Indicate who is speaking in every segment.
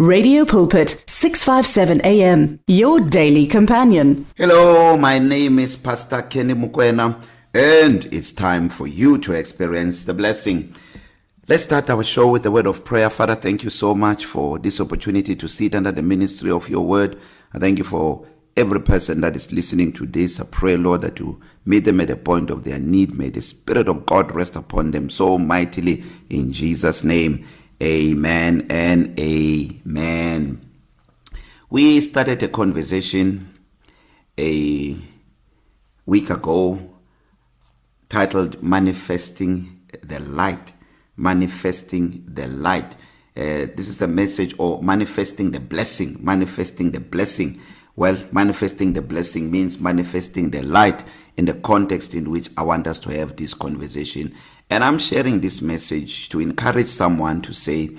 Speaker 1: Radio Pulpit 657 AM your daily companion.
Speaker 2: Hello, my name is Pastor Kenny Mukwena and it's time for you to experience the blessing. Let's start our show with the word of prayer. Father, thank you so much for this opportunity to sit under the ministry of your word. I thank you for every person that is listening to this. I pray, Lord, that you meet them at the point of their need. May the Spirit of God rest upon them so mightily in Jesus' name. Amen and amen. We started a conversation a week ago titled Manifesting the Light. Manifesting the Light. Uh, this is a message or manifesting the blessing. Manifesting the blessing. Well, manifesting the blessing means manifesting the light in the context in which I want us to have this conversation. And I'm sharing this message to encourage someone to say,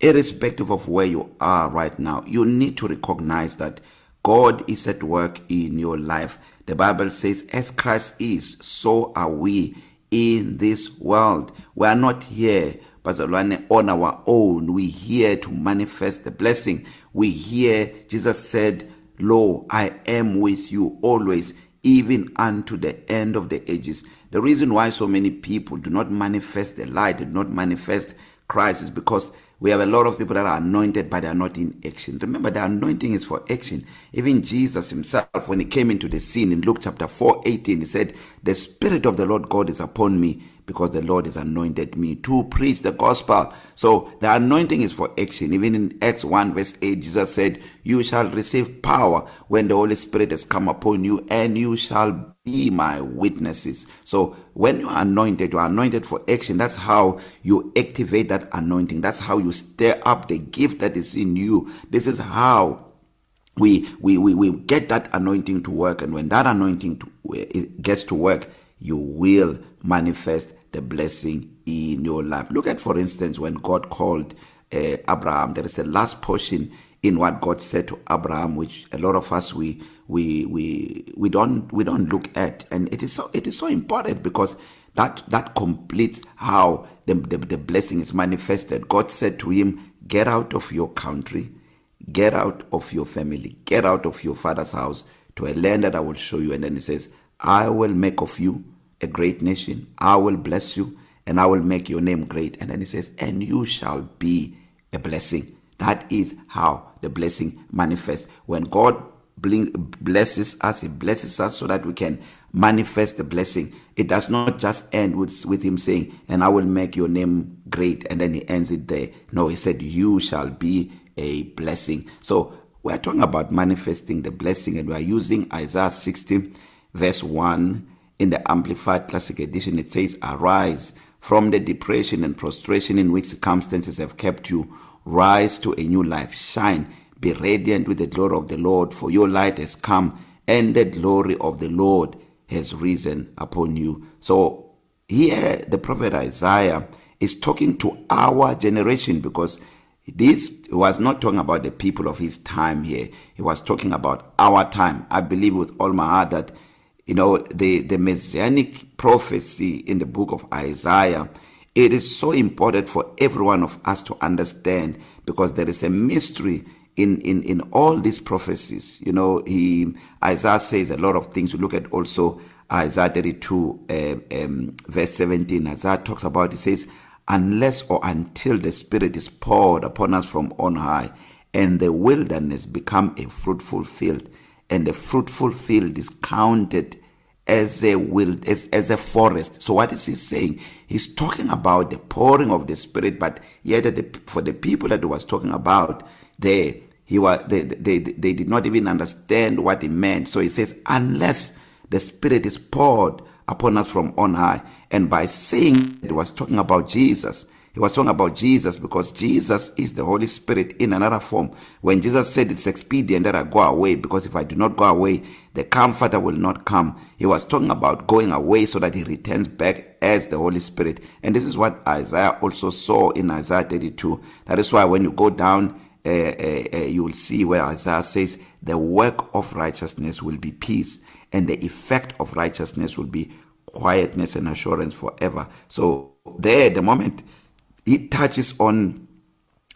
Speaker 2: irrespective of where you are right now, you need to recognize that God is at work in your life. The Bible says, as Christ is, so are we in this world. We are not here, Bazalwane, on our own. We here to manifest the blessing. We here, Jesus said, Lo, I am with you always, even unto the end of the ages. The reason why so many people do not manifest the light, do not manifest Christ is because we have a lot of people that are anointed but they are not in action. Remember the anointing is for action. Even Jesus himself when he came into the scene in Luke chapter 4:18 he said, "The spirit of the Lord God is upon me because the Lord has anointed me to preach the gospel. So the anointing is for action. Even in Acts 1 verse 8, Jesus said, You shall receive power when the Holy Spirit has come upon you, and you shall be my witnesses. So when you are anointed, you are anointed for action. That's how you activate that anointing. That's how you stir up the gift that is in you. This is how we we we, we get that anointing to work and when that anointing to, it gets to work you will manifest the blessing in your life. Look at, for instance, when God called uh, Abraham, there is a last portion in what God said to Abraham, which a lot of us we we we we don't we don't look at, and it is so it is so important because that that completes how the, the, the blessing is manifested. God said to him, "Get out of your country, get out of your family, get out of your father's house to a land that I will show you." And then He says, "I will make of you." A great nation. I will bless you and I will make your name great. And then he says, and you shall be a blessing. That is how the blessing manifests. When God blesses us, he blesses us so that we can manifest the blessing. It does not just end with, with him saying, and I will make your name great. And then he ends it there. No, he said, you shall be a blessing. So we're talking about manifesting the blessing and we're using Isaiah 60 verse 1 In the Amplified Classic Edition, it says, Arise from the depression and prostration in which circumstances have kept you. Rise to a new life. Shine. Be radiant with the glory of the Lord, for your light has come, and the glory of the Lord has risen upon you. So, here the prophet Isaiah is talking to our generation because this was not talking about the people of his time here. He was talking about our time. I believe with all my heart that you know the the messianic prophecy in the book of Isaiah it is so important for every one of us to understand because there is a mystery in in in all these prophecies. You know he Isaiah says a lot of things. We look at also Isaiah 32 uh, um, verse 17 Isaiah talks about he says unless or until the spirit is poured upon us from on high and the wilderness become a fruitful field and the fruitful field is counted as a will as, as a forest. So what is he saying? He's talking about the pouring of the spirit but yet the, for the people that he was talking about they he was they, they they did not even understand what he meant. So he says unless the spirit is poured upon us from on high and by saying it was talking about Jesus He was talking about Jesus because Jesus is the Holy Spirit in another form. When Jesus said it's expedient that I go away because if I do not go away, the comforter will not come. He was talking about going away so that he returns back as the Holy Spirit. And this is what Isaiah also saw in Isaiah 32. That is why when you go down uh, uh, uh, you will see where Isaiah says the work of righteousness will be peace and the effect of righteousness will be quietness and assurance forever. So there the moment it touches on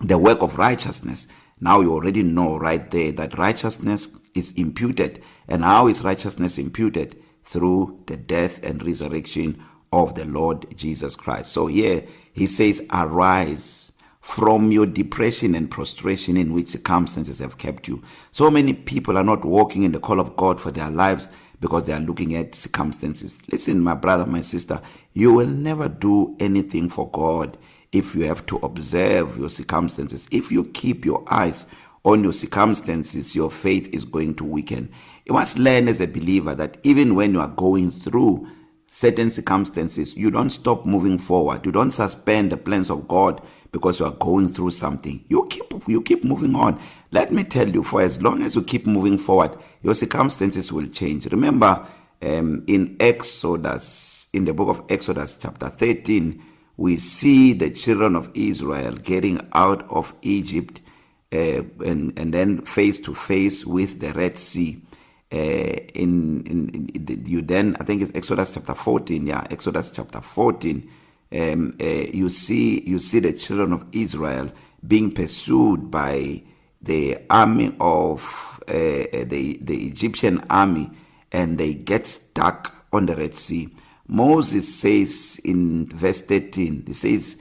Speaker 2: the work of righteousness Now you already know right there that righteousness is imputed. And how is righteousness imputed? Through the death and resurrection of the Lord Jesus Christ. So here he says, Arise from your depression and prostration in which circumstances have kept you. So many people are not walking in the call of God for their lives because they are looking at circumstances. Listen, my brother, my sister, you will never do anything for God if you have to observe your circumstances. If you keep your eyes on your circumstances, your faith is going to weaken. You must learn as a believer that even when you are going through certain circumstances, you don't stop moving forward. You don't suspend the plans of God because you are going through something. You keep you keep moving on. Let me tell you for as long as you keep moving forward, your circumstances will change. Remember um, in Exodus in the book of Exodus chapter 13, we see the children of Israel getting out of Egypt uh, and and then face to face with the Red Sea. Uh, in, in, in you then I think it's Exodus chapter 14 yeah Exodus chapter 14 um, uh, you see you see the children of Israel being pursued by the army of uh, the the Egyptian army and they get stuck on the Red Sea Moses says in verse 13 he says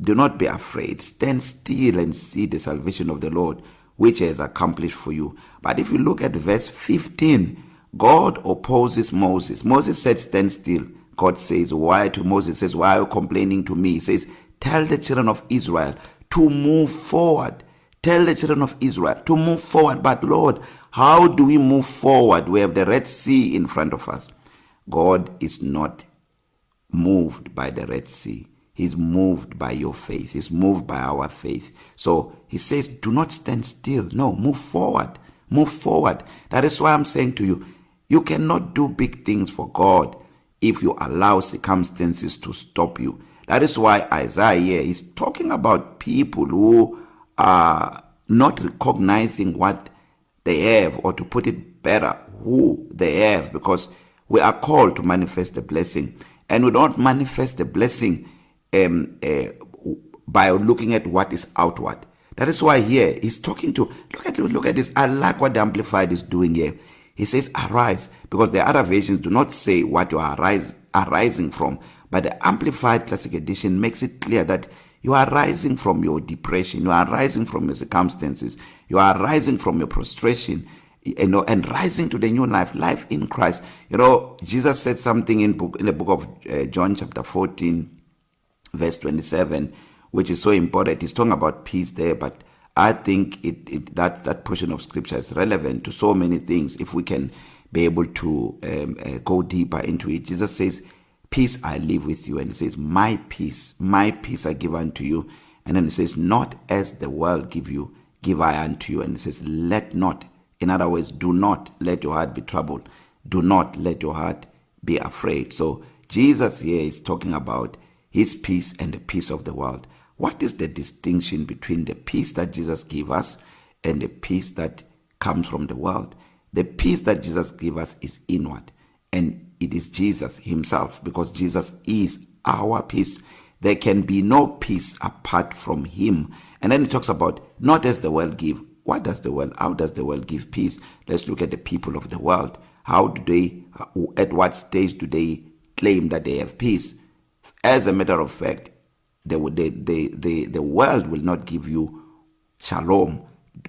Speaker 2: do not be afraid stand still and see the salvation of the Lord which has accomplished for you but if you look at verse 15 God opposes Moses Moses said stand still God says, why to Moses says, why are you complaining to me? He says, tell the children of Israel to move forward. Tell the children of Israel to move forward. But Lord, how do we move forward? We have the Red Sea in front of us. God is not moved by the Red Sea. He's moved by your faith. He's moved by our faith. So he says, do not stand still. No, move forward. Move forward. That is why I'm saying to you, you cannot do big things for God if you allow circumstances to stop you. That is why Isaiah is talking about people who are not recognizing what they have or to put it better who they have because we are called to manifest the blessing and we don't manifest the blessing um uh, by looking at what is outward. That is why here he's talking to look at look at this. I like what the amplified is doing here. He says arise because the other versions do not say what you are arise, arising from, but the amplified classic edition makes it clear that you are rising from your depression, you are rising from your circumstances, you are rising from your prostration, you know, and rising to the new life, life in Christ. You know, Jesus said something in book in the book of uh, John chapter 14 verse 27 which is so important. He's talking about peace there, but I think it, it that that portion of scripture is relevant to so many things if we can be able to um, uh, go deeper into it. Jesus says, "Peace I leave with you," and he says, "My peace, my peace I give unto you." And then he says, "Not as the world give you, give I unto you." And he says, "Let not." In other words, do not let your heart be troubled. Do not let your heart be afraid. So Jesus here is talking about his peace and the peace of the world. What is the distinction between the peace that Jesus gave us and the peace that comes from the world? The peace that Jesus gave us is inward and it is Jesus himself because Jesus is our peace. There can be no peace apart from him. And then he talks about not as the world give. What does the world how does the world give peace? Let's look at the people of the world. How do they at what stage do they claim that they have peace? As a matter of fact, the, the, the, the, the world will not give you shalom,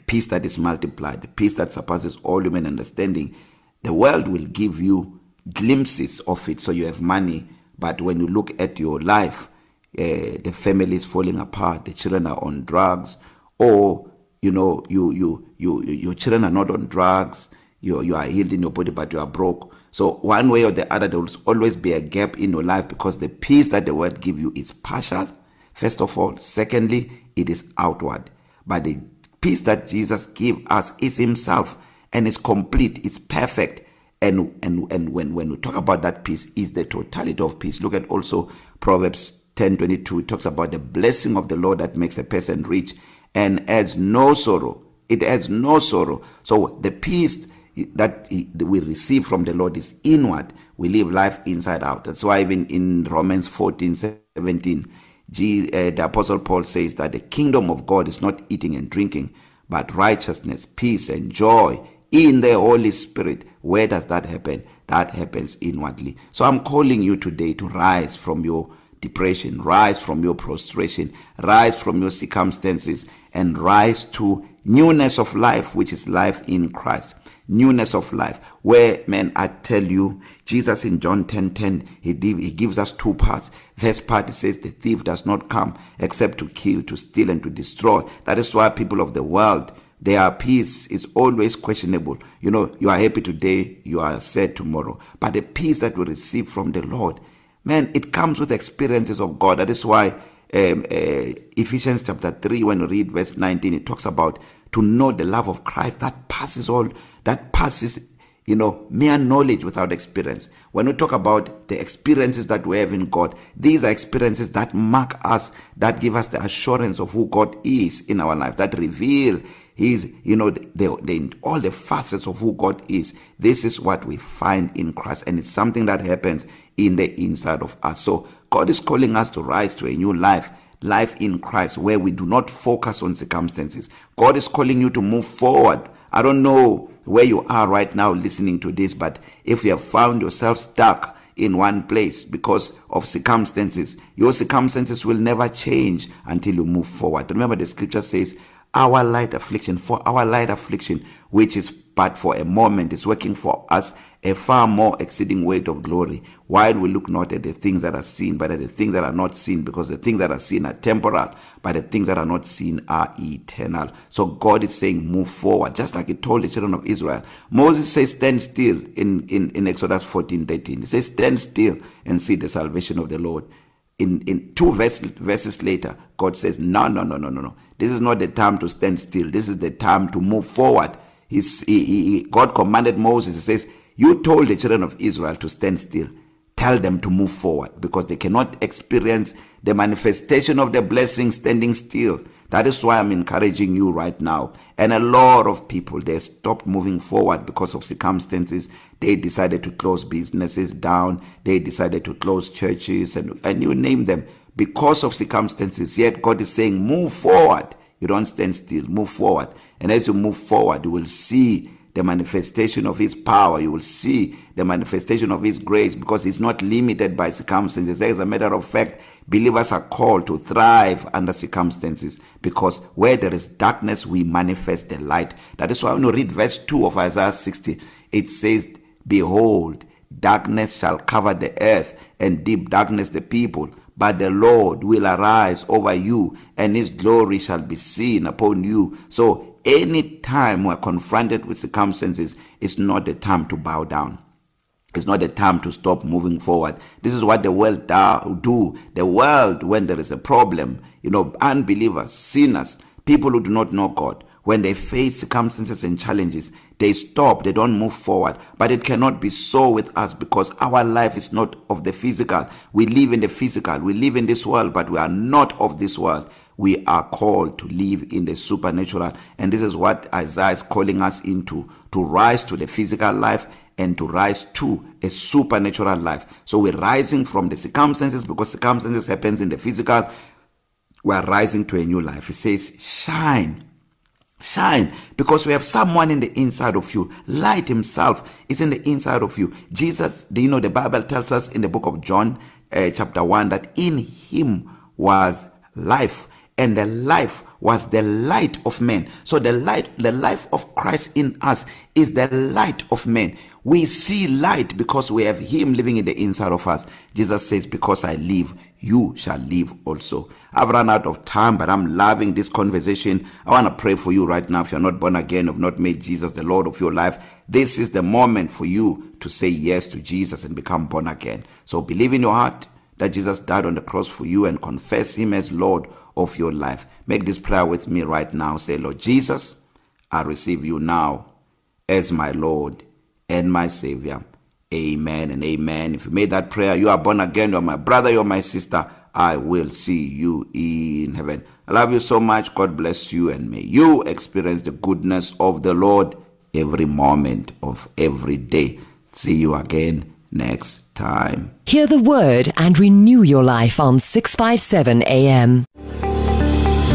Speaker 2: peace that is multiplied, peace that surpasses all human understanding. The world will give you glimpses of it so you have money, but when you look at your life, uh, the family is falling apart, the children are on drugs, or you know, you you you your children are not on drugs, you you are healed in your body but you are broke. So one way or the other there will always be a gap in your life because the peace that the world give you is partial First of all, secondly, it is outward. But the peace that Jesus gave us is himself and is complete, it's perfect. And and and when when we talk about that peace is the totality of peace. Look at also Proverbs 10:22 it talks about the blessing of the Lord that makes a person rich and adds no sorrow. It adds no sorrow. So the peace that we receive from the Lord is inward. We live life inside out. That's why even in Romans 14:17 G, uh, the apostle Paul says that the kingdom of God is not eating and drinking but righteousness, peace, and joy in the Holy Spirit. Where does that happen? That happens inwardly. So I'm calling you today to rise from your depression, rise from your prostration, rise from your circumstances, and rise to newness of life, which is life in Christ. Newness of life, where man, I tell you, Jesus in John 10 10, he, he gives us two parts. First part, says, The thief does not come except to kill, to steal, and to destroy. That is why people of the world their peace is always questionable. You know, you are happy today, you are sad tomorrow. But the peace that we receive from the Lord, man, it comes with experiences of God. That is why um, uh, Ephesians chapter 3, when you read verse 19, it talks about to know the love of Christ that passes all, that passes you know, mere knowledge without experience. When we talk about the experiences that we have in God, these are experiences that mark us, that give us the assurance of who God is in our life, that reveal His, you know, the, the, all the facets of who God is. This is what we find in Christ, and it's something that happens in the inside of us. So God is calling us to rise to a new life life in Christ where we do not focus on circumstances. God is calling you to move forward. I don't know where you are right now listening to this, but if you have found yourself stuck in one place because of circumstances, your circumstances will never change until you move forward. Remember, the scripture says, Our light affliction, for our light affliction, which is but for a moment, is working for us a far more exceeding weight of glory while we look not at the things that are seen but at the things that are not seen because the things that are seen are temporal but the things that are not seen are eternal. So god is saying move forward just like he told the children of israel. Moses says stand still in in in exodus 14:13 he says stand still and see the salvation of the lord. In in two verse, verses later god says no no no no no no. This is not the time to stand still. This is the time to move forward. He's, he, he, God commanded Moses, he says, You told the children of Israel to stand still. Tell them to move forward because they cannot experience the manifestation of the blessing standing still. That is why I'm encouraging you right now. And a lot of people, they stopped moving forward because of circumstances. They decided to close businesses down. They decided to close churches and, and you name them because of circumstances. Yet God is saying, move forward. You don't stand still, move forward. And as you move forward, you will see the manifestation of his power. You will see the manifestation of his grace because he's not limited by circumstances. As a matter of fact believers are called to thrive under circumstances because where there is darkness we manifest the light. That is why when you read verse 2 of Isaiah 60 it says behold darkness shall cover the earth and deep darkness the people but the Lord will arise over you and his glory shall be seen upon you. So any time we're confronted with circumstances it's not the time to bow down. It's not the time to stop moving forward. This is what the world do. The world when there is a problem you know unbelievers sinners people who do not know God when they face circumstances and challenges they stop they don't move forward. But it cannot be so with us because our life is not of the physical. We live in the physical. We live in this world but we are not of this world. We are called to live in the supernatural. And this is what Isaiah is calling us into to rise to the physical life and to rise to a supernatural life. So we're rising from the circumstances because circumstances happens in the physical. We are rising to a new life. It says shine shine because we have someone in the inside of you. Light himself is in the inside of you. Jesus do you know the bible tells us in the book of john uh, chapter 1 that in him was life and the life was the light of men. So the light the life of Christ in us is the light of men. We see light because we have him living in the inside of us. Jesus says because I live you shall live also. I've run out of time but I'm loving this conversation. I want to pray for you right now. If you're not born again have not made Jesus the Lord of your life this is the moment for you to say yes to Jesus and become born again. So believe in your heart that Jesus died on the cross for you and confess him as Lord of your life. Make this prayer with me right now. Say, Lord Jesus, I receive you now as my Lord and my Savior. Amen and amen. If you made that prayer, you are born again. You're my brother, you're my sister. I will see you in heaven. I love you so much. God bless you and may you experience the goodness of the Lord every moment of every day. See you again next time.
Speaker 3: Hear the word and renew your life on 657 AM.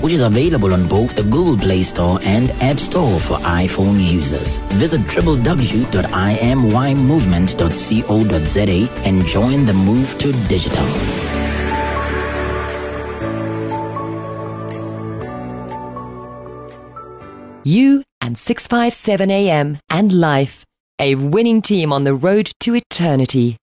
Speaker 3: which is available on both the Google Play Store and App Store for iPhone users. Visit www.imymovement.co.za and join the move to digital.
Speaker 4: You and 657 AM and Life, a winning team on the road to eternity.